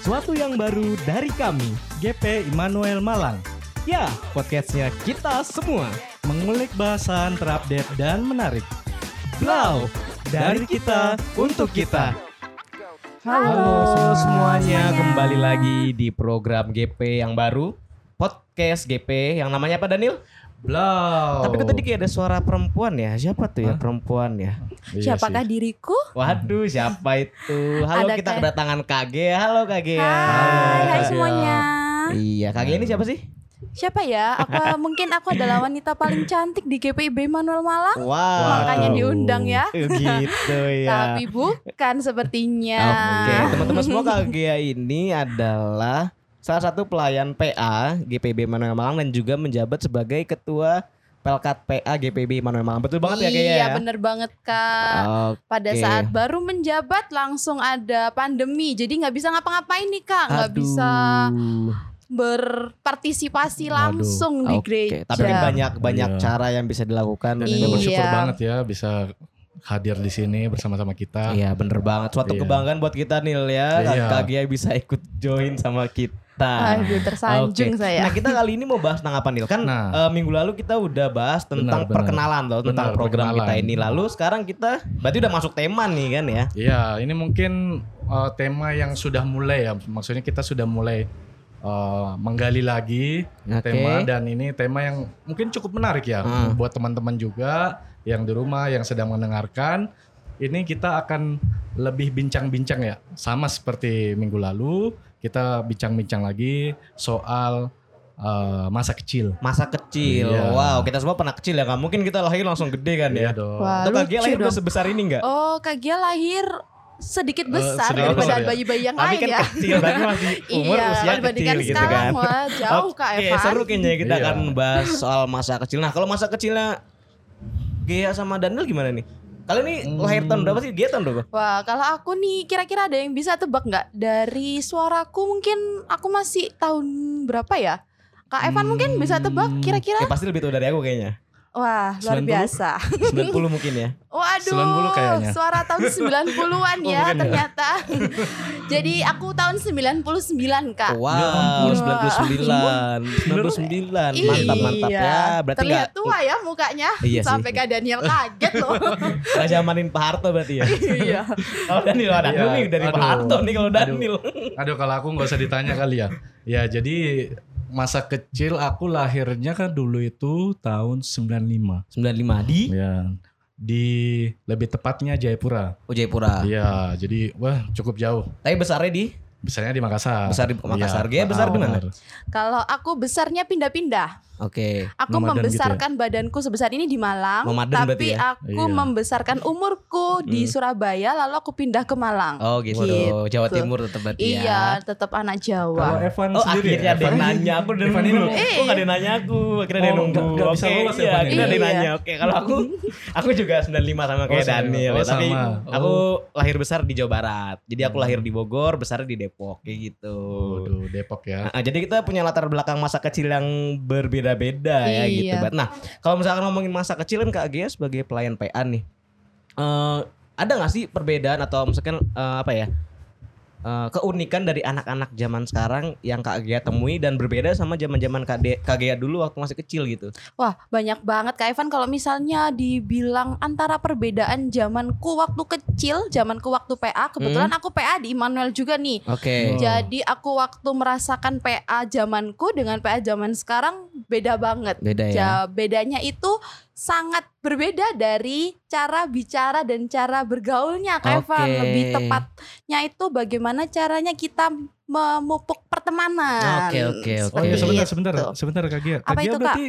Sesuatu yang baru dari kami, GP Immanuel Malang. ya podcastnya kita semua. Mengulik bahasan terupdate dan menarik. Blau, dari kita untuk kita. Halo, Halo semuanya, semuanya. kembali lagi di program GP yang baru, podcast GP yang namanya apa Daniel? Blau. Tapi kok tadi kayak ada suara perempuan ya, siapa tuh ya Hah? perempuan ya? Iya Siapakah diriku? Waduh, siapa itu? Halo, Ada kita kedatangan KG. Halo KG. Hai, hai Gea. semuanya. Iya, KG ini siapa sih? Siapa ya? Apa mungkin aku adalah wanita paling cantik di GPIB Manuel Malang? Wow. Makanya diundang ya. Gitu ya. Tapi bukan sepertinya. Oke, teman-teman semua KGA ini adalah salah satu pelayan PA GPB Manuel Malang dan juga menjabat sebagai ketua Pelkat PA GPB Manuel Malang. Betul banget ya kayaknya Iya, ya? bener banget kak. Oke. Pada saat baru menjabat langsung ada pandemi, jadi nggak bisa ngapa-ngapain nih kak, nggak Aduh. bisa berpartisipasi langsung di Oke, gereja. Tapi banyak banyak Iya. cara yang bisa dilakukan. Dan Iya. bersyukur banget ya bisa hadir di sini bersama-sama kita. Iya bener banget. Suatu Iya. kebanggaan buat kita Nil ya. Iya. KGA bisa ikut join sama kita. Aduh, tersanjung Oke. saya. Nah kita kali ini mau bahas tentang apa Nil? Kan Nah. eh, minggu lalu kita udah bahas tentang Benar, benar. perkenalan loh tentang Benar, program kita perkenalan. ini. Lalu sekarang kita berarti udah masuk tema nih kan ya? Iya, ini mungkin uh, tema yang sudah mulai ya. Maksudnya kita sudah mulai uh, menggali lagi Oke. tema dan ini tema yang mungkin cukup menarik ya Hmm. buat teman-teman juga yang di rumah yang sedang mendengarkan. Ini kita akan lebih bincang-bincang ya, sama seperti minggu lalu kita bincang-bincang lagi soal uh, masa kecil. Masa kecil. Iya. Wow, kita semua pernah kecil ya kan? Mungkin kita lahir langsung gede kan ya? Iya dong. Wah, Atau lucu lahir udah sebesar ini enggak? Oh, Kak Gia lahir sedikit Eh, besar sedikit daripada besar ya. bayi-bayi yang Tapi lain kan ya. kecil tapi masih umur iya, usia kecil dibandingkan gitu sekarang kan. wah jauh Kak Oke, Evan. seru kayaknya kita Iya. akan bahas soal masa kecil. Nah, kalau masa kecilnya Gea sama Daniel gimana nih? Kalian nih Hmm. lahir tahun berapa sih? Gea tahun berapa? Wah, kalau aku nih kira-kira ada yang bisa tebak nggak? Dari suaraku mungkin aku masih tahun berapa ya? Kak Evan mungkin bisa tebak Hmm. kira-kira? Ya pasti lebih tua dari aku kayaknya. Wah, luar 90? biasa. 90 mungkin ya. Waduh, 90 kayaknya. suara tahun 90-an Oh, ya ya? ternyata. Jadi aku tahun 99 Kak. Wow, ampun. 99. 99. Mantap, mantap Iya. ya. Berarti Terlihat enggak tua ya mukanya. Iya. Sampai Kak Daniel kaget loh. enggak zamanin Pak Harto berarti ya. iya. Kalau Daniel ada Iya, nih dari Pak aduh. Harto nih kalau Aduh. Daniel. Aduh kalau aku nggak usah ditanya kali ya. Ya jadi masa kecil aku lahirnya kan dulu itu tahun 95. 95 di Ya. Di lebih tepatnya Jayapura. Oh, Jayapura. Iya, jadi wah cukup jauh. Tapi besarnya di Besarnya di Makassar. Besar di Makassar. Iya, Gea besar di mana? benar. Kalau aku besarnya pindah-pindah. Oke. Aku Nomaden gitu membesarkan badanku sebesar ini di Malang, Nomaden berarti tapi ya? aku Iya. membesarkan umurku di Hmm. Surabaya lalu aku pindah ke Malang. Oh gitu. Gitu. Jawa Timur tetap berarti ya. Iya, tetap anak Kalau Jawa. Evan Oh sendiri akhirnya ya, ada yang Evan- nanya aku udah Evan ini. Eh. Kok gak ada nanya aku Akhirnya ada yang Oh, nunggu nggak- nggak bisa Oke, lolos ya, iya, Evan, akhirnya ada yang Iya. nanya Oke kalau aku Aku juga 95 sama kayak Oh, sama. Daniel Oh, ya. Tapi sama. aku Oh. lahir besar di Jawa Barat Jadi aku Hmm. lahir di Bogor Besar di Depok Kayak gitu Waduh, Depok ya. Nah, jadi kita punya latar belakang masa kecil yang berbeda-beda ya Iya. gitu. Bat. Nah, kalau misalkan ngomongin masa kecil kan Kak Gia sebagai pelayan PA nih. eh ada nggak sih perbedaan atau misalkan eh, apa ya? Eh, keunikan dari anak-anak zaman sekarang yang Kak Gia temui dan berbeda sama zaman-zaman Kak, De- Kak Gia dulu waktu masih kecil gitu. Wah, banyak banget Kak Evan kalau misalnya dibilang antara perbedaan zamanku waktu kecil, zamanku waktu PA, kebetulan Hmm. aku PA di Immanuel juga nih. Oke. Oh. Jadi aku waktu merasakan PA zamanku dengan PA zaman sekarang beda banget. Beda ya. Ja- bedanya itu sangat berbeda dari cara bicara dan cara bergaulnya Kak Evan. Oke. Lebih tepatnya itu bagaimana caranya kita memupuk pertemanan. Oke, oke, oke. Oh iya Seperti sebentar itu. sebentar sebentar Kak Gia. Kak Apa Gia itu, Kak? berarti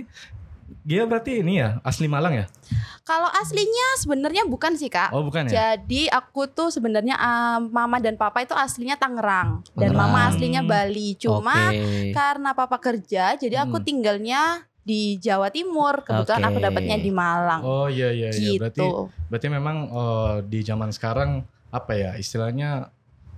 Gia berarti ini ya asli Malang ya? Kalau aslinya sebenarnya bukan sih Kak. Oh bukan ya? Jadi aku tuh sebenarnya ah, mama dan papa itu aslinya Tangerang dan Tangerang. mama aslinya Bali. Cuma Oke. karena papa kerja, jadi aku Hmm. tinggalnya di Jawa Timur. Kebetulan aku Oke. dapatnya di Malang. Oh iya iya iya. Berarti gitu. berarti memang eh, di zaman sekarang apa ya istilahnya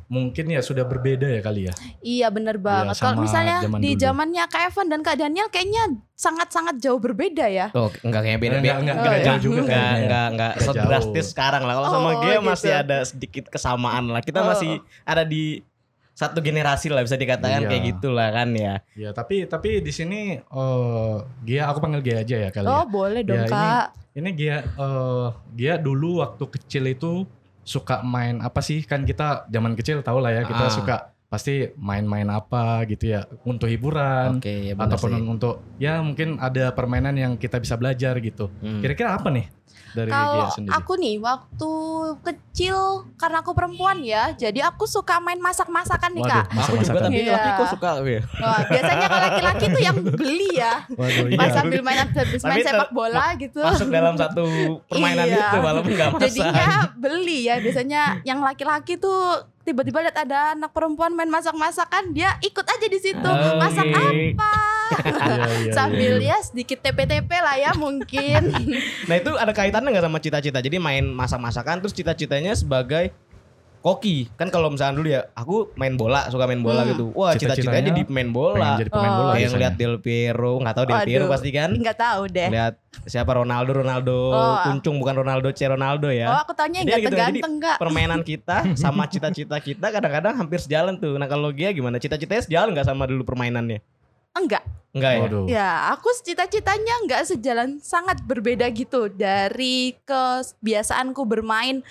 mungkin ya sudah berbeda ya kali ya. Iya bener banget. Kalau sama misalnya zaman di zamannya Kak Evan dan Kak Daniel kayaknya sangat-sangat jauh berbeda ya. Oh, enggak kayak beda Enggak, enggak, enggak jauh juga enggak, kayaknya ya. enggak, enggak Enggak sedrastis sekarang lah. Kalau sama Oh, Gea gitu. masih ada sedikit kesamaan lah. Kita Oh. masih ada di satu generasi lah bisa dikatakan Iya. kayak gitulah kan ya. Ya tapi tapi di sini eh Gia aku panggil Gia aja ya kali Oh ya. boleh dong Ya, ini- kak. Ini Gia eh Gia dulu waktu kecil itu suka main apa sih? Kan kita zaman kecil tahu lah ya kita Ah. suka pasti main-main apa gitu ya untuk hiburan Oke, ya ataupun sih. untuk ya mungkin ada permainan yang kita bisa belajar gitu. Hmm. Kira-kira apa nih dari Kalau sendiri? aku nih waktu kecil karena aku perempuan ya, jadi aku suka main masak-masakan nih Waduh, kak. Aku juga tapi Iya. laki kok suka ya. Wah, biasanya kalau laki-laki tuh yang beli ya, Waduh, iya. pas sambil main habis main sepak bola gitu. Masuk dalam satu permainan Iya. itu walaupun nggak masak. Jadinya beli ya biasanya yang laki-laki tuh tiba-tiba lihat ada anak perempuan main masak-masakan dia ikut aja di situ Oke. masak apa Iya, iya, sambil iya. ya sedikit TP-TP lah ya mungkin Nah itu ada kaitannya nggak sama cita-cita? Jadi main masak-masakan terus cita-citanya sebagai koki. Kan kalau misalnya dulu ya, aku main bola, suka main bola Hmm. gitu. Wah cita-citanya Cita-citanya jadi pemain bola. Jadi pemain Oh. bola misalnya. ngeliat Del Piero, nggak tahu Del Piero Waduh. pasti kan. nggak tahu deh Lihat siapa Ronaldo, Ronaldo Oh. kuncung bukan Ronaldo C Ronaldo oh ya. aku taunya Jadi nggak gitu, ganteng nggak Permainan kita sama cita-cita kita kadang-kadang hampir sejalan tuh. Nah kalau Gia gimana? Cita-citanya sejalan nggak sama dulu permainannya? enggak Enggak ya? Waduh. Ya, aku cita-citanya nggak sejalan, sangat berbeda gitu dari kebiasaanku bermain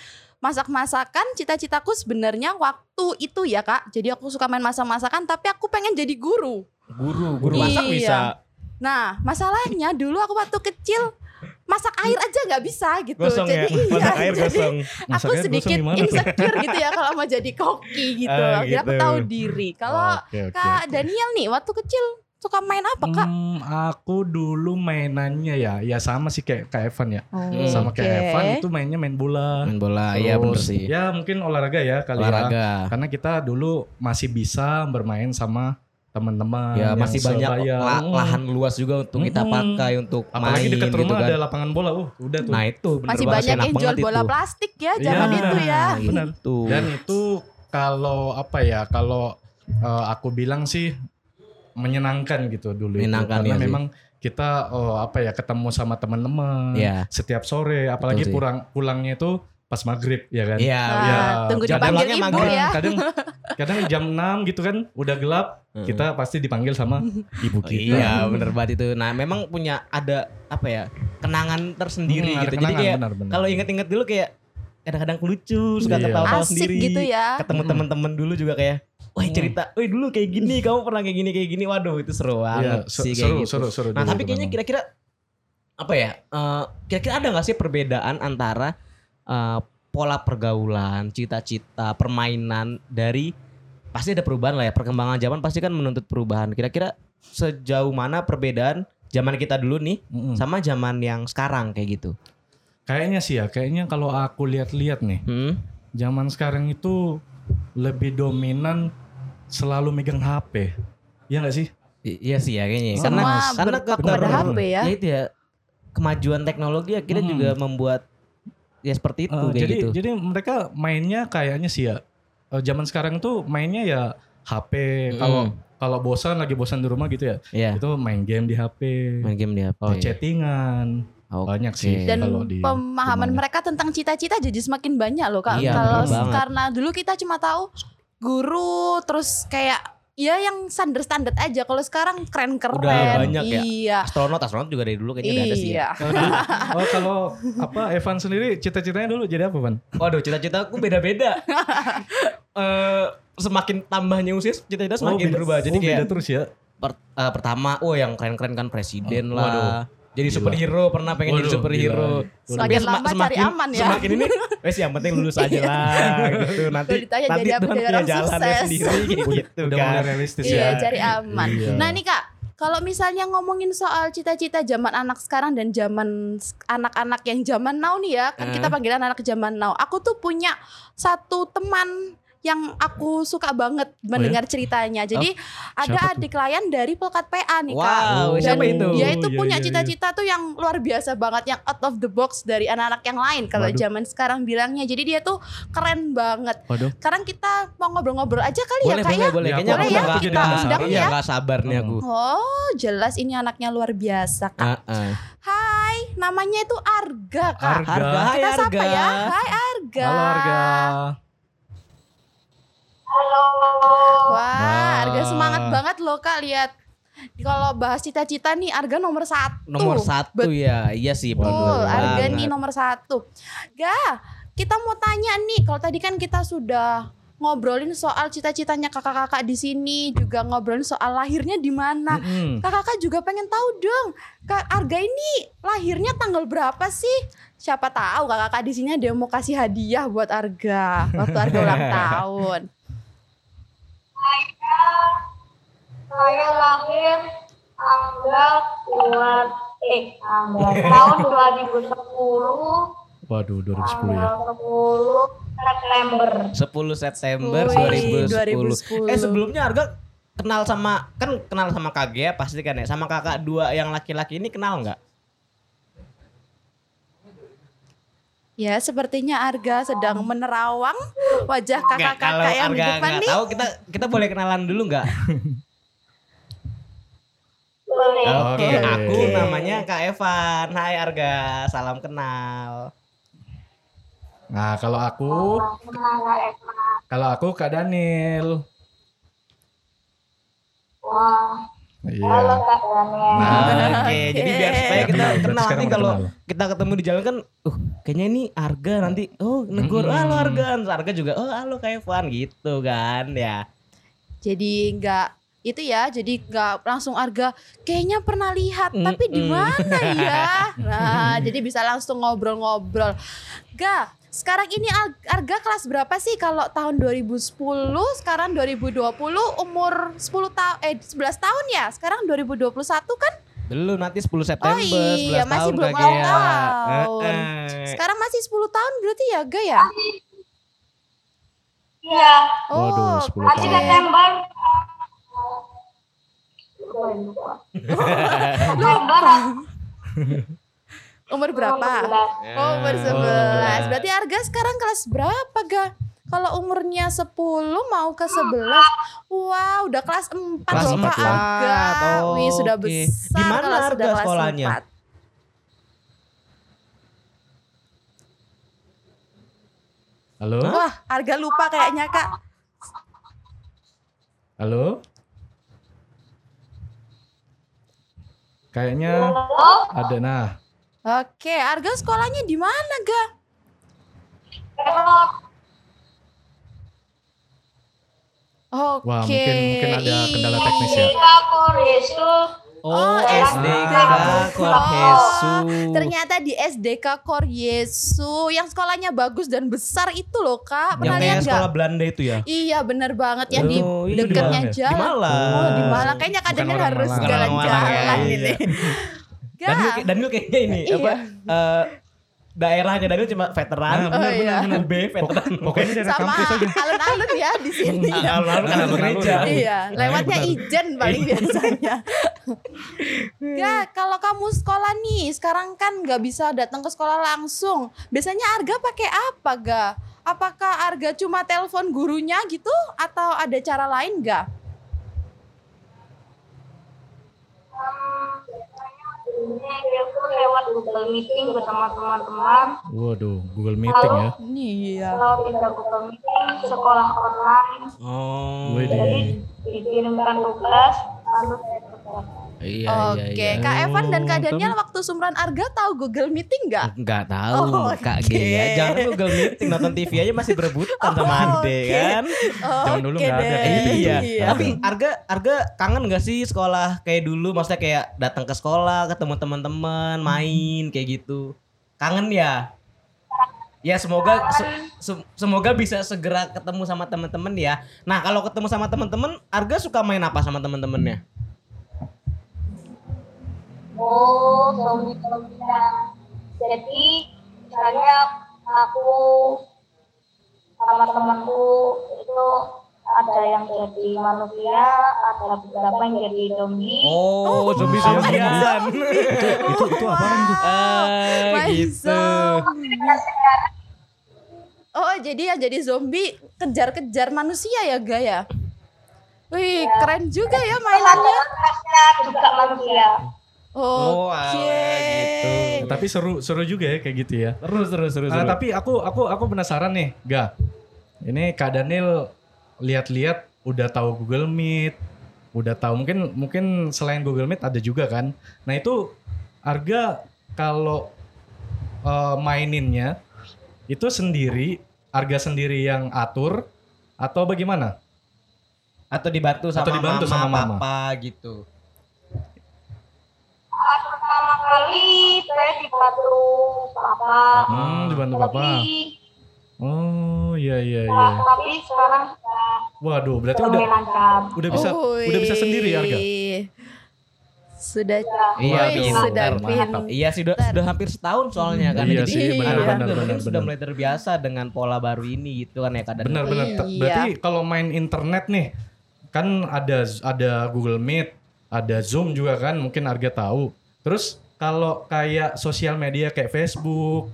masak-masakan. Cita-citaku sebenarnya waktu itu ya kak. Jadi aku suka main masak-masakan, tapi aku pengen jadi guru. Guru, guru Iya. masak bisa. Nah, masalahnya dulu aku waktu kecil masak air aja nggak bisa gitu. Gosong ya, jadi masak iya, air jadi gosong. aku gosong sedikit gimana? insecure gitu ya kalau mau jadi koki gitu. Ah, Akhirnya aku gitu. tahu diri. Kalau Oke, oke, kak oke. Daniel nih waktu kecil suka main apa kak? Hmm, aku dulu mainannya ya, ya sama sih kayak kayak Evan ya. Oh, Sama kayak oke. Evan itu mainnya main bola. Main bola, iya bener Terus, sih. Ya mungkin olahraga ya kali ya. Olahraga. Karena kita dulu masih bisa bermain sama teman-teman. Ya yang masih banyak la- Hmm. lahan luas juga untuk kita Mm-mm. pakai untuk Apalagi main dekat gitu rumah kan. ada lapangan bola. Uh, udah tuh. Nah itu bener Masih banget, banyak yang jual bola itu. plastik ya zaman Iya, itu ya. benar. Itu. Dan itu kalau apa ya? Kalau eh, aku bilang sih menyenangkan gitu dulu itu. Menyenangkan, Karena iya sih. memang kita oh, apa ya ketemu sama teman-teman Iya. setiap sore apalagi Betul sih. pulang pulangnya itu pas maghrib ya kan Iya, Nah, iya. tunggu Jam dipanggil ibu maghrib. ya. kadang kadang jam 6 gitu kan udah gelap kita pasti dipanggil sama ibu Oh, kita Iya bener banget itu. Nah memang punya ada apa ya kenangan tersendiri Hmm, gitu. Jadi kenangan, kayak benar-benar. kalau inget-inget dulu kayak kadang-kadang lucu, suka Iya. ketawa-tawa Asik sendiri. gitu ya. Ketemu Mm. teman-teman dulu juga kayak, wah Mm. cerita, wih dulu kayak gini, kamu pernah kayak gini kayak gini. Waduh itu seru Iya, banget se- sih kayak seru, gitu. seru seru Nah tapi kayaknya kira-kira apa ya? eh, kira-kira ada nggak sih perbedaan antara eh, pola pergaulan, cita-cita, permainan dari pasti ada perubahan lah ya. Perkembangan zaman pasti kan menuntut perubahan. Kira-kira sejauh mana perbedaan zaman kita dulu nih Mm-mm. sama zaman yang sekarang kayak gitu? Kayaknya sih ya kayaknya kalau aku lihat-lihat nih Hmm? zaman sekarang itu lebih dominan selalu megang HP ya nggak sih I- iya sih ya kayaknya. Semua Karena ber- karena pada kebetulan- HP ya. Ya itu ya kemajuan teknologi akhirnya Hmm. juga membuat ya seperti itu Eh, kayak jadi gitu. jadi mereka mainnya kayaknya sih ya eh, zaman sekarang tuh mainnya ya HP kalau kalau bosan lagi bosan di rumah gitu ya Iya. itu main game di HP Main game di HP. oh, chattingan Oke. banyak sih Dan kalau di pemahaman rumahnya. mereka tentang cita-cita jadi semakin banyak loh kak. Iya, Kalau karena dulu kita cuma tahu guru terus kayak ya yang standar-standar aja. Kalau sekarang keren-keren. Udah banyak ya. Iya. Astronot, astronot juga dari dulu kayaknya udah ada sih ya. Iya. Oh kalau apa Evan sendiri cita-citanya dulu jadi apa Van? Waduh, cita-cita aku beda-beda. Eh semakin tambahnya usia, cita-cita semakin beda- berubah. Jadi oh, beda kayak terus ya. per- eh, pertama, oh yang keren-keren kan presiden Oh, waduh. Jadi Gila. superhero pernah pengen jadi Waduh, superhero. gila. Semakin Sema- lama cari aman ya. Semakin ini, wes yang penting lulus aja lah gitu. Nanti ditanya nanti jadi Tuhan jadi punya jalannya sukses. sendiri gitu Udah kan. mulai realistis Iya, ya. cari aman. Iya. Nah nih kak, kalau misalnya ngomongin soal cita-cita zaman anak sekarang dan zaman anak-anak yang zaman now nih ya, kan kita Eh. panggilan anak zaman now. Aku tuh punya satu teman yang aku suka banget mendengar ceritanya. Jadi ada Siapa tuh? adik layan dari Pelkat PA nih kak. Wow, Dan siapa itu? dia itu Iya, punya iya, iya. cita-cita tuh yang luar biasa banget, yang out of the box dari anak-anak yang lain. Kalau Waduh. zaman sekarang bilangnya, jadi dia tuh keren banget. Waduh. Sekarang kita mau ngobrol-ngobrol aja kali Boleh, ya kak boleh, ya? boleh. Ya, Kayaknya boleh aku ya, kita undang ya. Iya, nggak sabar nih aku. Oh, jelas ini anaknya luar biasa, Kak. Ah, ah. Hai, namanya itu Arga, Kak. Arga. Harga, hai Kita harga. sapa ya. Hai Arga. Halo Arga. Halo. banget loh kak lihat. Kalau bahas cita-cita nih Arga nomor satu. Nomor satu ya, iya sih. Betul, betul Arga banget. nih nomor satu. Ga, kita mau tanya nih. Kalau tadi kan kita sudah ngobrolin soal cita-citanya kakak-kakak di sini, juga ngobrolin soal lahirnya di mana. Mm-mm. Kakak-kakak juga pengen tahu dong, Kak Arga ini lahirnya tanggal berapa sih? Siapa tahu kakak-kakak di sini ada yang mau kasih hadiah buat Arga waktu Arga ulang tahun. Saya lahir tanggal dua eh tanggal tahun 2010 Waduh, 2010 ya. tanggal 10 September. 10 September Wih, 2010. Eh sebelumnya Arga kenal sama kan kenal sama KG ya pasti kan ya sama kakak dua yang laki-laki ini kenal nggak? Ya, sepertinya Arga sedang menerawang wajah kakak-kakak yang di Arga depan nggak nih. tahu kita kita boleh kenalan dulu nggak? Boleh. Oke, Oke. aku namanya Kak Evan. Hai Arga, salam kenal. Nah, kalau aku, kalau aku Kak Daniel. Wah, halo Iya. Kak Daniel. Nah, Oke, jadi biar supaya kita Kenal, nanti kalau kenal. kita ketemu di jalan kan, uh kayaknya ini Arga nanti, oh negur, Mm-mm. halo Arga, Arga juga, oh halo Kak Evan gitu kan ya. Jadi nggak itu ya, jadi nggak langsung Arga kayaknya pernah lihat, Mm, tapi di mm. mana ya? Nah, jadi bisa langsung ngobrol-ngobrol. Ga, sekarang ini Al- Arga kelas berapa sih kalau tahun 2010, sekarang 2020 umur 10 tahun eh 11 tahun ya? Sekarang 2021 kan? Belum nanti 10 September, Oh iya, 11 masih tahun belum ulang tahun. Eh, eh. Sekarang masih 10 tahun berarti ya, Ga ya? Iya, Waduh, 10 masih tahun. September. September Umur berapa? Oh, umur 11. Oh. Berarti Arga sekarang kelas berapa, Ga? Kalau umurnya 10 mau ke 11. Wow, udah kelas 4 Kelas loh Kak empat. Arga. Oh, Wih, sudah oke. besar Di mana Arga sudah kelas sekolahnya? 4. Halo? Wah, Arga lupa kayaknya, Kak. Halo? Kayaknya ada nah. Oke, Arga sekolahnya di mana, Ga? Oke. Wah, mungkin mungkin ada kendala teknis ya. Yesus. Oh, Oh, SDK SDK. Korhesu. Ternyata di SDK Kor Yesu yang sekolahnya bagus dan besar itu loh, Kak. yang Pernah lihat kayak sekolah Belanda itu ya? Iya, bener banget yang di Oh, dekatnya Malang ya? Di jalan. Malang. Oh, di Malang. Kayaknya kadangnya harus. Bukan orang Malang ya, iya. Daniel. Daniel kayaknya ini Iya. apa? eh, daerahnya Daniel cuma veteran. Nah, benar, Oh, iya. benar, UB veteran. Pokoknya dari Sama kampus aja. alun-alun ya di sini. Alun-alun kan alun gereja. Iya, lewatnya benar. ijen paling biasanya. Ga, kalau kamu sekolah nih, sekarang kan nggak bisa datang ke sekolah langsung. Biasanya Arga pakai apa, Ga? Apakah Arga cuma telepon gurunya gitu atau ada cara lain ga? Ini dia tuh lewat Google Meeting bersama teman-teman. Waduh, Google Meeting ya. Iya. Kalau tidak Google Meeting, sekolah online. Oh. Jadi dikirimkan tugas, lalu saya. Iya, Oke, iya, iya. Kak Evan dan Kak Oh, Daniel waktu sumran Arga tahu Google Meeting nggak? Enggak tahu Oh, Kak oke. Gea. Jangan Google Meeting nonton TV aja masih berebutan sama Oh, Ade oke. kan. Zaman dulu Oke nggak ada kayak gitu. Iya. Iya. Tapi Arga Arga kangen gak sih sekolah kayak dulu? Maksudnya kayak datang ke sekolah, ketemu teman-teman, main kayak gitu. Kangen ya? Ya semoga se- se- semoga bisa segera ketemu sama teman-teman ya. Nah, kalau ketemu sama teman-teman, Arga suka main apa sama teman-temannya? Oh, zombie-zombian. Jadi, misalnya aku sama temanku itu ada yang jadi manusia, ada beberapa yang jadi zombie. Oh, Oh, zombie-zombian. Itu itu itu apaan tuh? Ah, My gitu. zombie. Oh, jadi yang jadi zombie kejar-kejar manusia ya, Ga ya? Wih, keren juga ya mainannya. Juga manusia. Oh, Oke. alah, gitu. Tapi seru seru juga ya kayak gitu ya. Terus terus terus. Ah, tapi aku aku aku penasaran nih, Ga. Ini Kak Daniel lihat-lihat udah tahu Google Meet, udah tahu mungkin mungkin selain Google Meet ada juga kan. Nah itu Arga kalau eh, maininnya itu sendiri, Arga sendiri yang atur atau bagaimana? Atau dibantu sama Atau dibantu mama, sama mama. papa gitu. Saat pertama kali saya dibantu papa. Hmm, dibantu papa. Tapi, Oh iya iya iya. nah, tapi sekarang sudah Waduh, berarti udah lancar. udah bisa udah bisa sendiri Arga. Sudah Iya, Wih, pintar, sudah mantap. Iya sih sudah, sudah hampir setahun soalnya kan. Iya Jadi sih, benar, anak-anak benar, juga benar, mungkin sudah benar. mulai terbiasa dengan pola baru ini gitu kan ya kadang. Benar-benar. Te- Iya. Berarti kalau main internet nih, kan ada ada Google Meet, ada Zoom juga kan, mungkin Arga tahu. Terus kalau kayak sosial media kayak Facebook,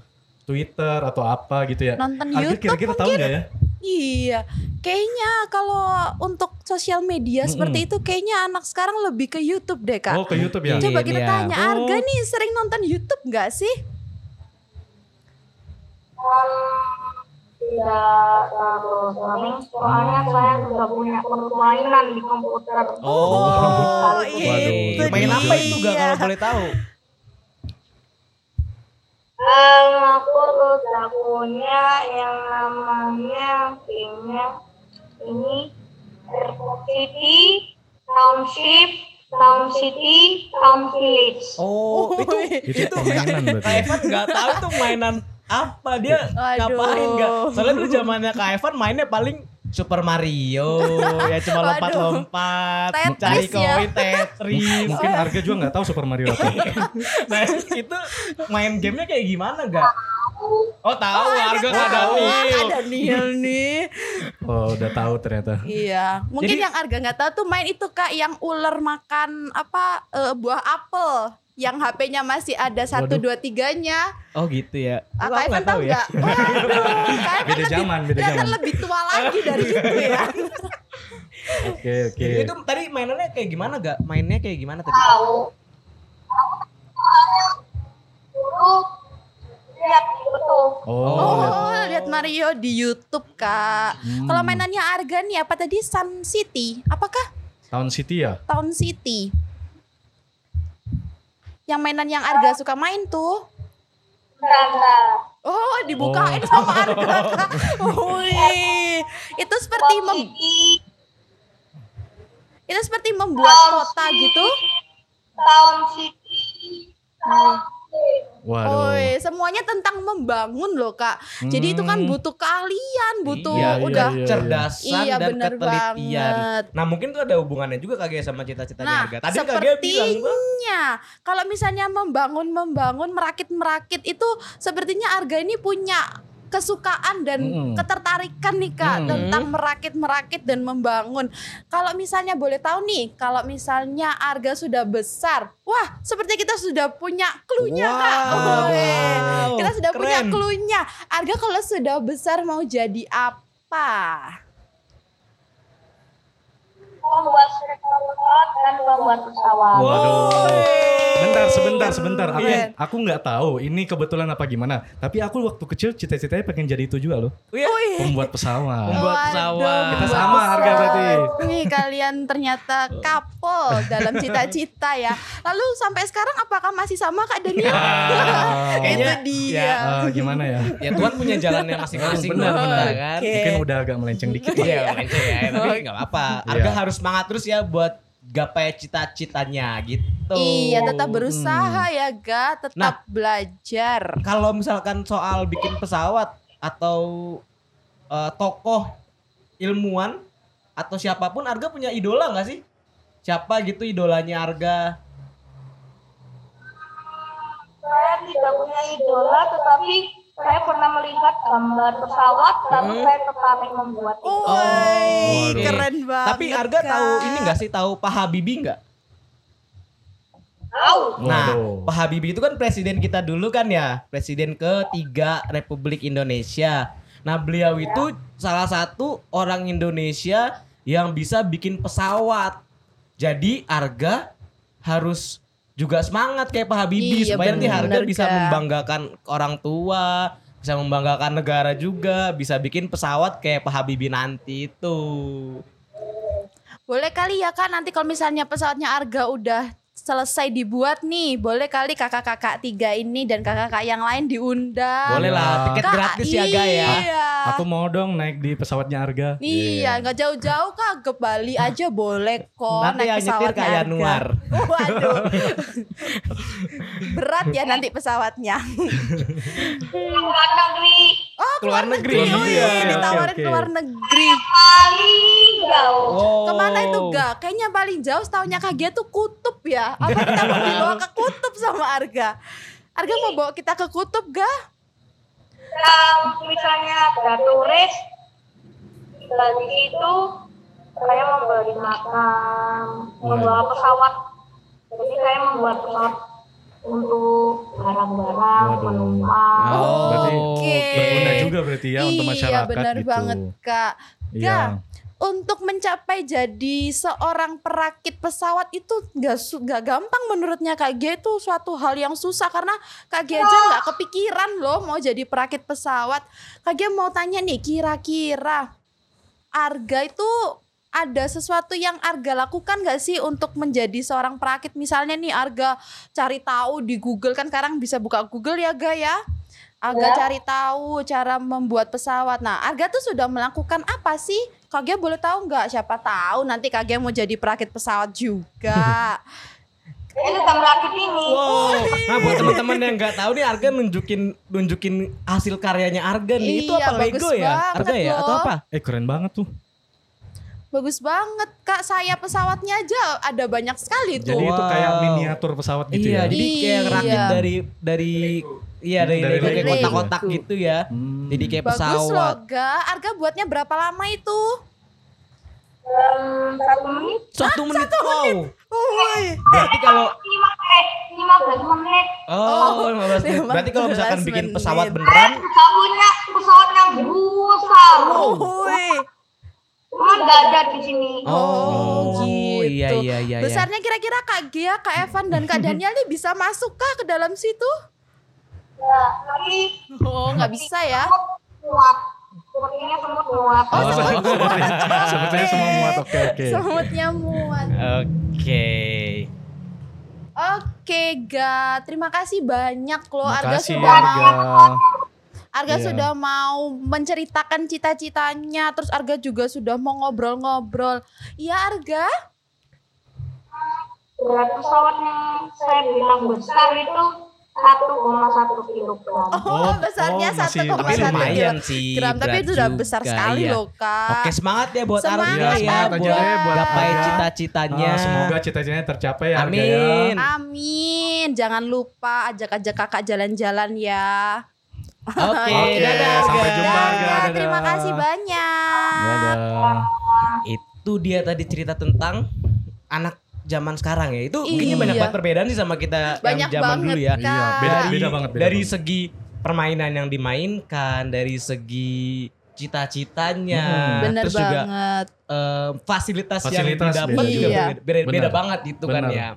Twitter atau apa gitu ya. nonton Arga YouTube kira-kira tahu nggak ya? Iya, kayaknya kalau untuk sosial media Mm-mm. seperti itu kayaknya anak sekarang lebih ke YouTube deh kak. Oh ke YouTube ya? Iya. Coba kita Iya. tanya, Oh. Arga nih sering nonton YouTube nggak sih? tidak terlalu sering soalnya saya sudah punya permainan di komputer Oh, Oh, itu Main apa itu gak dia. kalau boleh tahu? Sudah punya yang namanya gamenya ini City Township Town City Town Village Oh, itu Itu permainan berarti. Kak Evan nggak tahu tuh mainan apa dia Aduh. ngapain nggak? Soalnya dulu zamannya Kak Evan mainnya paling Super Mario ya cuma lompat-lompat cari ya. koin Tetris. Mungkin Arga juga nggak tahu Super Mario apa. nah itu main gamenya kayak gimana gak? Oh tahu harga Tahu, ada nih. ada Neil nih. Oh udah tahu ternyata. Iya, mungkin Jadi- yang Arga nggak tahu tuh main itu kak yang ular makan apa eh, buah apel yang HP-nya masih ada satu Waduh. dua tiganya. Oh gitu ya. Ah, Evan nggak tahu ya. nggak? Waduh, Kak Evan Beda lebih, zaman, beda zaman. lebih tua lagi dari itu ya. Oke oke. Jadi itu tadi mainannya kayak gimana gak? Mainnya kayak gimana tadi? tahu dulu lihat betul Oh. Oh, lihat Mario di YouTube kak. Hmm. Kalau mainannya Arga nih apa tadi Sun City? Apakah Town City ya? Town City? Yang mainan yang Arga suka main tuh? enggak Oh, dibukain Oh. sama Arga. Kak. Wih, itu seperti mem- itu seperti membuat kota gitu. Town City Town Waduh. Woi, semuanya tentang membangun loh kak. Jadi itu kan Hmm. butuh keahlian, butuh Iya, iya, udah. iya. Kecerdasan Iya, dan bener ketelitian. banget. Nah mungkin tuh ada hubungannya juga kagak sama cita-citanya Nah, harga. Tadi kagak bilang Bang. sepertinya kalau misalnya membangun, membangun, merakit, merakit itu sepertinya Arga ini punya kesukaan dan Mm-mm. ketertarikan nih kak Mm-mm. tentang merakit, merakit dan membangun. Kalau misalnya boleh tahu nih, kalau misalnya Arga sudah besar, wah seperti kita sudah punya cluenya kak. Wow. Woi, Wow, kita sudah punya keren. cluenya. Arga kalau sudah besar mau jadi apa? Membuat pesawat dan membuat pesawat Waduh. Bentar, sebentar, sebentar. Aku Keren. aku nggak tahu ini kebetulan apa gimana. Tapi aku waktu kecil cita-citanya pengen jadi itu juga loh. Wih, Pembuat pesawat. Membuat Waduh, pesawat. Kita sama harga berarti. Wih, kalian ternyata couple dalam cita-cita ya. Lalu sampai sekarang apakah masih sama Kak Daniel? Ah, Itu Kayaknya, dia. ya, ah, gimana ya? ya Tuhan punya jalannya masing-masing. Benar, benar. kan? Oke. Mungkin udah agak melenceng dikit. Iya, melenceng ya, tapi nggak apa-apa. Harga Iya. harus semangat terus ya buat gapai cita-citanya gitu. Iya, tetap berusaha ya, Ga. Tetap Nah. belajar. Kalau misalkan soal bikin pesawat atau eh, tokoh ilmuwan atau siapa pun, Arga punya idola nggak sih? Siapa gitu idolanya Arga? saya tidak punya idola tetapi saya pernah melihat gambar pesawat lalu Hmm. saya tertarik membuat itu. Woi, Waduh. keren banget. Tapi Arga Kak. tahu ini nggak sih? Tahu Pak Habibie nggak? Tahu. Nah, Waduh. Pak Habibie itu kan presiden kita dulu kan ya, presiden ketiga Republik Indonesia. Nah, beliau itu salah satu orang Indonesia yang bisa bikin pesawat. Jadi Arga harus juga semangat kayak Pak Habibie Iya, supaya nanti Harga bener, bisa membanggakan orang tua, bisa membanggakan negara juga, bisa bikin pesawat kayak Pak Habibie nanti itu. Boleh kali ya kak nanti kalau misalnya pesawatnya Arga udah selesai dibuat nih, boleh kali kakak-kakak tiga ini dan kakak-kakak yang lain diundang. Boleh lah, Ya. tiket Kak, gratis ya Ga ya. Iya. Aku mau dong naik di pesawatnya Arga. Iya, nggak jauh-jauh kak ke Bali aja boleh kok Nanti naik yang nyetir pesawatnya kayak Arga. Nuar. Waduh, berat ya nanti pesawatnya. Luar negeri Oh Keluar keluar, negeri. negeri, oh Iya, iya ditawarin oke. keluar negeri. Oh. Itu? Kayaknya paling jauh setahunya Kak Gia tuh kutub ya. Apa kita mau dibawa ke kutub sama Arga? Arga mau bawa kita ke kutub gak? Yang misalnya ada turis dari situ saya membeli makan, membawa pesawat. Jadi saya membuat pesawat untuk barang-barang, penumpang. Oh, berarti Oke. berguna juga berarti ya untuk masyarakat Iya benar gitu. banget Kak. Iya. Untuk mencapai jadi seorang perakit pesawat itu gak, su- gak gampang menurutnya Kak Gia itu suatu hal yang susah karena Kak Gia aja gak kepikiran loh mau jadi perakit pesawat. Kak Gia mau tanya nih kira-kira Arga itu ada sesuatu yang Arga lakukan gak sih untuk menjadi seorang perakit? Misalnya nih Arga cari tahu di Google kan sekarang bisa buka Google ya Ga ya Arga Ya. cari tahu cara membuat pesawat nah Arga tuh sudah melakukan apa sih Kagak boleh tahu nggak siapa tahu nanti Kagak mau jadi perakit pesawat juga Saya sedang merakit ini. Wow. Nah buat teman-teman yang nggak tahu nih Arga nunjukin nunjukin hasil karyanya Arga nih. itu Iya, apa bagus Lego ya? banget Arga ya atau apa? Eh keren banget tuh. bagus banget Kak saya pesawatnya aja ada banyak sekali tuh Jadi itu kayak miniatur pesawat gitu iya, ya. jadi kayak Iya. ngerakit dari dari iya dari, Dari Lego kayak kotak-kotak gitu ya. Hmm. Jadi kayak bagus pesawat. Ga Arga buatnya berapa lama itu Dalam satu menit, Satu menit. Wow. Woi. Berarti kalau lima eh belas menit. oh, 15 menit. Berarti kalau misalkan 15 bikin menit. pesawat Saya beneran sudah punya pesawat yang besar. Woi. Cuma nggak ada di sini. Oh, gitu. Iya iya iya. iya. Besarnya kira-kira Kak Gia, Kak Evan dan Kak Daniel nih bisa masuk kah ke dalam situ? Ya, Oh, nggak bisa ya. semut muat. Sepertinya semut muat. Oh, semut sepertinya, muat. sepertinya Oke. semua muat. Oke, oke. Semutnya muat. Oke. Oke, Ga. Terima kasih banyak loh. Arga Makasih sudah mau Arga. Arga Iya. sudah mau menceritakan cita-citanya, terus Arga juga sudah mau ngobrol-ngobrol. Iya, Arga? Berat pesawat yang saya bilang besar itu 1,1 kilogram. Oh, besarnya oh, masih- 1,1 Tapi Masih lumayan kilogram. sih. Tapi berat itu udah juga, besar sekali iya. loh, Kak. Oke semangat ya buat Semangat, Arga ya buat deh buat gapai cita-citanya. Ah, semoga cita-citanya tercapai ya Arga ya. Amin. Amin. Jangan lupa ajak-ajak kakak jalan-jalan ya. Oke, Oke, dadah sampai jumpa, Arga. Dadah, dadah. terima kasih banyak. Dadah. Itu dia tadi cerita tentang anak zaman sekarang ya. Itu kayaknya Iya. banyak banget perbedaan sih sama kita Banyak yang zaman banget, dulu ya. Kak. Iya, beda, dari, beda banget. Beda dari banget. segi permainan yang dimainkan, dari segi cita-citanya, Hmm. Bener terus juga banget. eh, fasilitas, Fasilitas yang didapat beda juga juga. beda, beda, banget itu kan Benar. ya.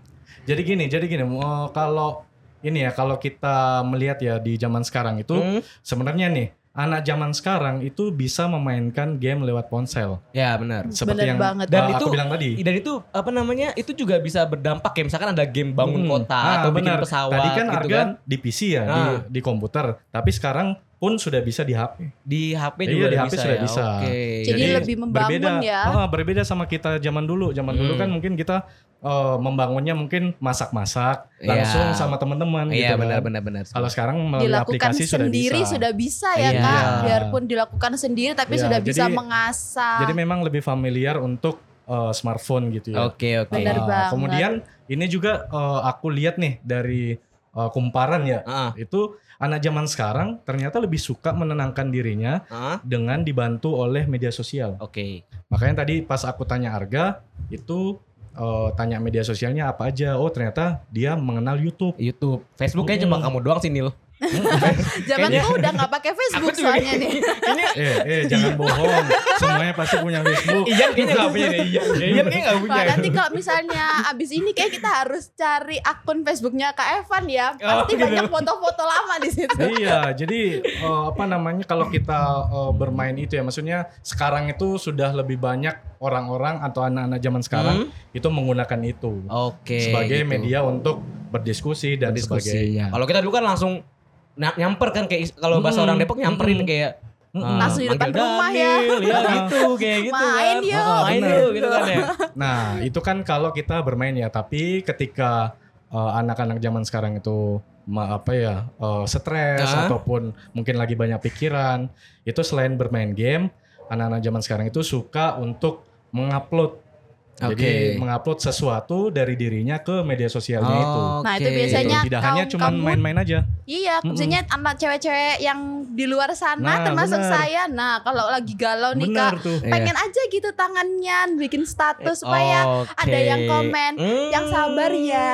Jadi gini, jadi gini, mau kalau ini ya kalau kita melihat ya di zaman sekarang itu Hmm, sebenarnya nih anak zaman sekarang itu bisa memainkan game lewat ponsel ya benar. seperti Bener yang banget. Dan uh, itu- aku bilang tadi. Dan itu apa namanya? Itu juga bisa berdampak ya misalkan ada game bangun Hmm. kota Ah, atau bikin benar. pesawat Tadi kan gitu harga kan. di PC ya, di, Ah. di komputer. Tapi sekarang pun sudah bisa di HP. Di HP Iya, juga di udah HP bisa sudah ya. bisa. Oke. Jadi lebih membangun berbeda, ya. ah, berbeda sama kita zaman dulu. Zaman dulu Hmm. kan mungkin kita eh, membangunnya mungkin masak-masak Iya. langsung sama teman-teman Iya gitu benar kan. benar benar. Kalau sekarang melalui dilakukan aplikasi sudah sendiri bisa. sudah bisa ya Iya. kak biarpun dilakukan sendiri tapi Iya, sudah bisa jadi- mengasah Jadi memang lebih familiar untuk eh, smartphone gitu ya. Oke oke. Benar Ah, banget. Kemudian ini juga eh, aku lihat nih dari eh, kumparan ya. Ah, Itu anak zaman sekarang ternyata lebih suka menenangkan dirinya ah, dengan dibantu oleh media sosial. Oke. Makanya tadi pas aku tanya harga itu eh, tanya media sosialnya apa aja. Oh ternyata dia mengenal YouTube. YouTube, Facebook kayaknya cuma Hmm. kamu doang sih Nil. Zamanku udah nggak pakai Facebook juga soalnya nih. Ini Eh, eh jangan bohong. Semuanya pasti punya Facebook. Ian kayaknya gak punya Ian kayaknya gak punya. Wah, nanti kalau misalnya abis ini kayak kita harus cari akun Facebooknya Kak Evan ya. Oh, Pasti gitu. banyak foto-foto lama di situ. iya, jadi eh, apa namanya kalau kita eh, bermain itu ya, maksudnya sekarang itu sudah lebih banyak orang-orang atau anak-anak zaman sekarang itu menggunakan itu Oke. sebagai gitu. media untuk berdiskusi dan Diskusi. sebagainya. Kalau kita dulu kan langsung na- nyamper kan kayak kalau bahasa Mm-mm. orang Depok nyamperin Mm-mm. kayak ah, Langsung di depan rumah ya. Daniel, ya gitu kayak gitu Main kan. yuk. Ah, Main yuk gitu kan ya. Nah, itu kan kalau kita bermain ya, tapi ketika eh, anak-anak zaman sekarang itu ma- apa ya, eh, stres Ah. ataupun mungkin lagi banyak pikiran, itu selain bermain game, anak-anak zaman sekarang itu suka untuk mengupload Jadi Oke. mengupload sesuatu dari dirinya ke media sosialnya itu. Nah, itu biasanya Gitu. Tidak hanya kaum cuma kamu- main-main aja. Iya, Mm-mm. maksudnya anak cewek-cewek yang di luar sana Nah, termasuk benar. saya. Nah, kalau lagi galau nih Kak, tuh. Iya. pengen aja gitu tangannya bikin status supaya Oke. ada yang komen, Hmm, yang sabar ya.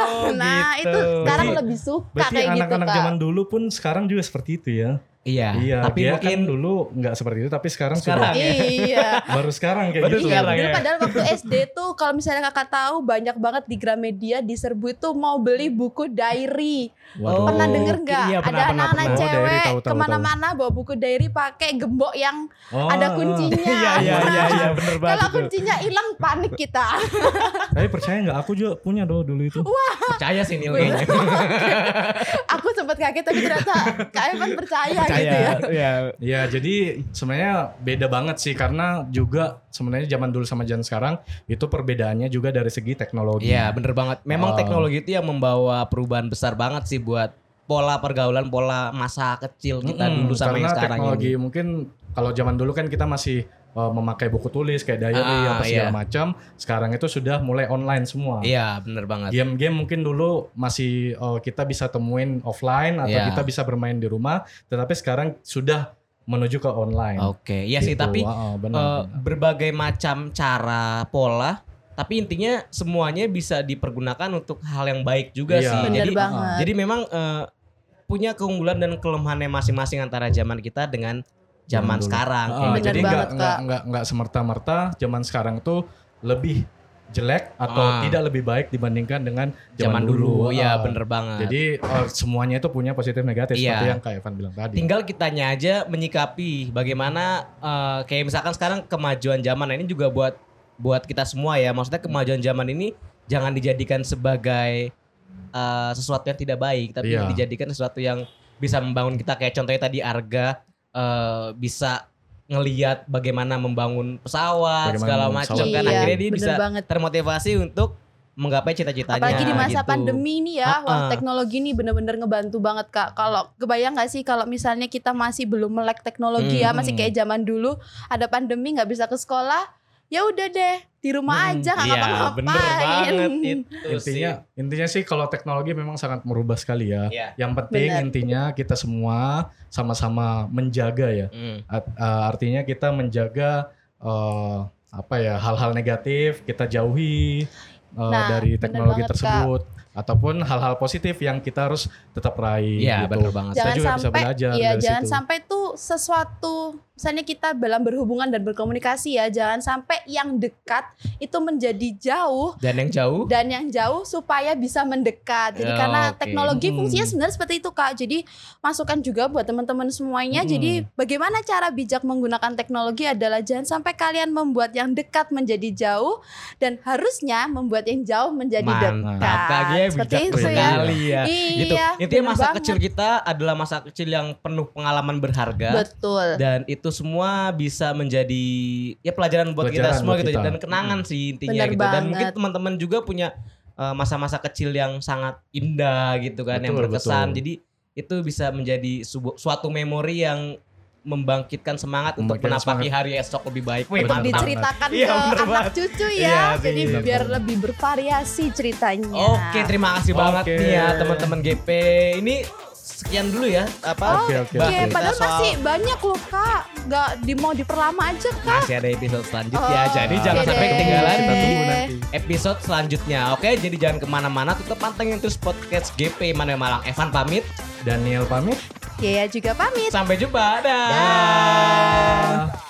oh, nah, gitu. itu sekarang Berarti- lebih suka Berarti kayak gitu, anak-anak Kak. zaman dulu pun sekarang juga seperti itu ya. Iya, iya, tapi dia mungkin kan dulu nggak seperti itu, tapi sekarang, Sekarang sudah ya. Iya. baru sekarang kayak Baru gitu. Iya, sekarang dulu ya. padahal waktu SD tuh kalau misalnya kakak tahu banyak banget di Gramedia di serbu itu mau beli buku diary. Waduh. pernah denger nggak? iya, pernah, Ada anak-anak. Oh, cewek ke mana-mana bawa buku diary pakai gembok yang Oh. ada kuncinya. Iya iya iya iya bener banget Kalau kuncinya hilang panik kita. Tapi percaya nggak? Aku juga punya doh dulu itu. Percaya sih Nil kayaknya. Aku sempat kaget tapi ternyata Kak Evan percaya, Percaya. Gitu ya. Iya. Ya jadi sebenarnya beda banget sih karena juga sebenarnya zaman dulu sama zaman sekarang itu perbedaannya juga dari segi teknologi. Iya bener banget. Memang Wow. teknologi itu yang membawa perubahan besar banget sih buat pola pergaulan, pola masa kecil kita Mm-mm, dulu sama karena yang sekarang teknologi ini. mungkin kalau zaman dulu kan kita masih uh, memakai buku tulis kayak diary Ah, apa segala iya. macam. Sekarang itu sudah mulai online semua. Iya bener banget. Game-game mungkin dulu masih uh, kita bisa temuin offline atau Iya. kita bisa bermain di rumah, tetapi sekarang sudah menuju ke online. Oke, iya sih Gitu. tapi Wow, benar, eh, benar. berbagai macam cara pola tapi intinya semuanya bisa dipergunakan untuk hal yang baik juga Iya. sih. Bener Jadi banget. jadi memang eh, punya keunggulan dan kelemahannya masing-masing antara zaman kita dengan zaman dulu. sekarang. Kayak gitu. jadi banget, nggak nggak Kak. nggak nggak semerta-merta zaman sekarang tuh lebih jelek atau Ah. tidak lebih baik dibandingkan dengan zaman dulu, ya Ah. bener banget. Jadi eh, semuanya itu punya positif negatif Iya. seperti yang Kak Evan bilang tadi. Tinggal kitanya aja menyikapi bagaimana eh, kayak misalkan sekarang kemajuan zaman ini juga buat buat kita semua ya. Maksudnya kemajuan zaman ini jangan dijadikan sebagai eh, sesuatu yang tidak baik, tapi Iya. dijadikan sesuatu yang bisa membangun kita kayak contohnya tadi Arga eh, bisa ngeliat bagaimana membangun pesawat Bagaimana segala macam kan Iya, akhirnya dia bener bisa banget. termotivasi untuk menggapai cita-citanya. Apalagi di masa gitu. pandemi ini ya, wah Ha-ha. teknologi ini bener-bener ngebantu banget kak. Kalau kebayang nggak sih kalau misalnya kita masih belum melek teknologi ya, Hmm. masih kayak zaman dulu, ada pandemi nggak bisa ke sekolah, ya udah deh di rumah Hmm. aja nggak Iya, ngapa-ngapain. bener banget itu intinya intinya sih kalau teknologi memang sangat merubah sekali ya. Iya. Yang penting Benar. intinya kita semua sama-sama menjaga ya. Hmm. Art- eh, artinya kita menjaga eh, apa ya hal-hal negatif kita jauhi eh, Nah, dari bener teknologi banget, Kak. Ataupun hal-hal positif yang kita harus tetap raih. Iya, gitu. bener banget. Jangan juga bisa sampai belajar iya dari jangan situ. sampai tuh sesuatu misalnya kita dalam berhubungan dan berkomunikasi ya jangan sampai yang dekat itu menjadi jauh Dan yang jauh dan yang jauh supaya bisa mendekat jadi Ya, karena oke. teknologi Hmm. fungsinya sebenarnya seperti itu kak jadi masukan juga buat teman-teman semuanya Hmm. jadi bagaimana cara bijak menggunakan teknologi adalah jangan sampai kalian membuat yang dekat menjadi jauh dan harusnya membuat yang jauh menjadi Mantap. dekat Kayaknya seperti bijak itu ya sekali ya. Gitu. Iya, Intinya bener masa banget. kecil kita adalah masa kecil yang penuh pengalaman berharga betul dan itu semua bisa menjadi ya pelajaran buat kita Pelajaran semua buat gitu kita. dan kenangan sih intinya Bener gitu. Dan mungkin banget. teman-teman juga punya uh, masa-masa kecil yang sangat indah gitu kan yang Betul, berkesan. betul. Jadi itu bisa menjadi suatu memori yang membangkitkan semangat untuk menapaki hari esok lebih baik. Wih, untuk diceritakan ke bener anak banget. cucu ya sih, jadi bener biar banget. lebih bervariasi ceritanya Oke, terima kasih banget Oke. nih ya teman-teman GP. Ini sekian dulu ya apa? Oke, oke, Oke, oke. padahal Soal- masih banyak loh kak nggak di mau diperlama aja kak Masih ada episode selanjutnya, Oh, jadi jangan sampai deh. ketinggalan Kita di tunggu nanti. episode selanjutnya. Oke, jadi jangan ke mana-mana, tetap pantengin terus podcast GP Manuel Malang. Evan pamit. Daniel pamit. Yaya juga pamit. Sampai jumpa. Dah. Dah.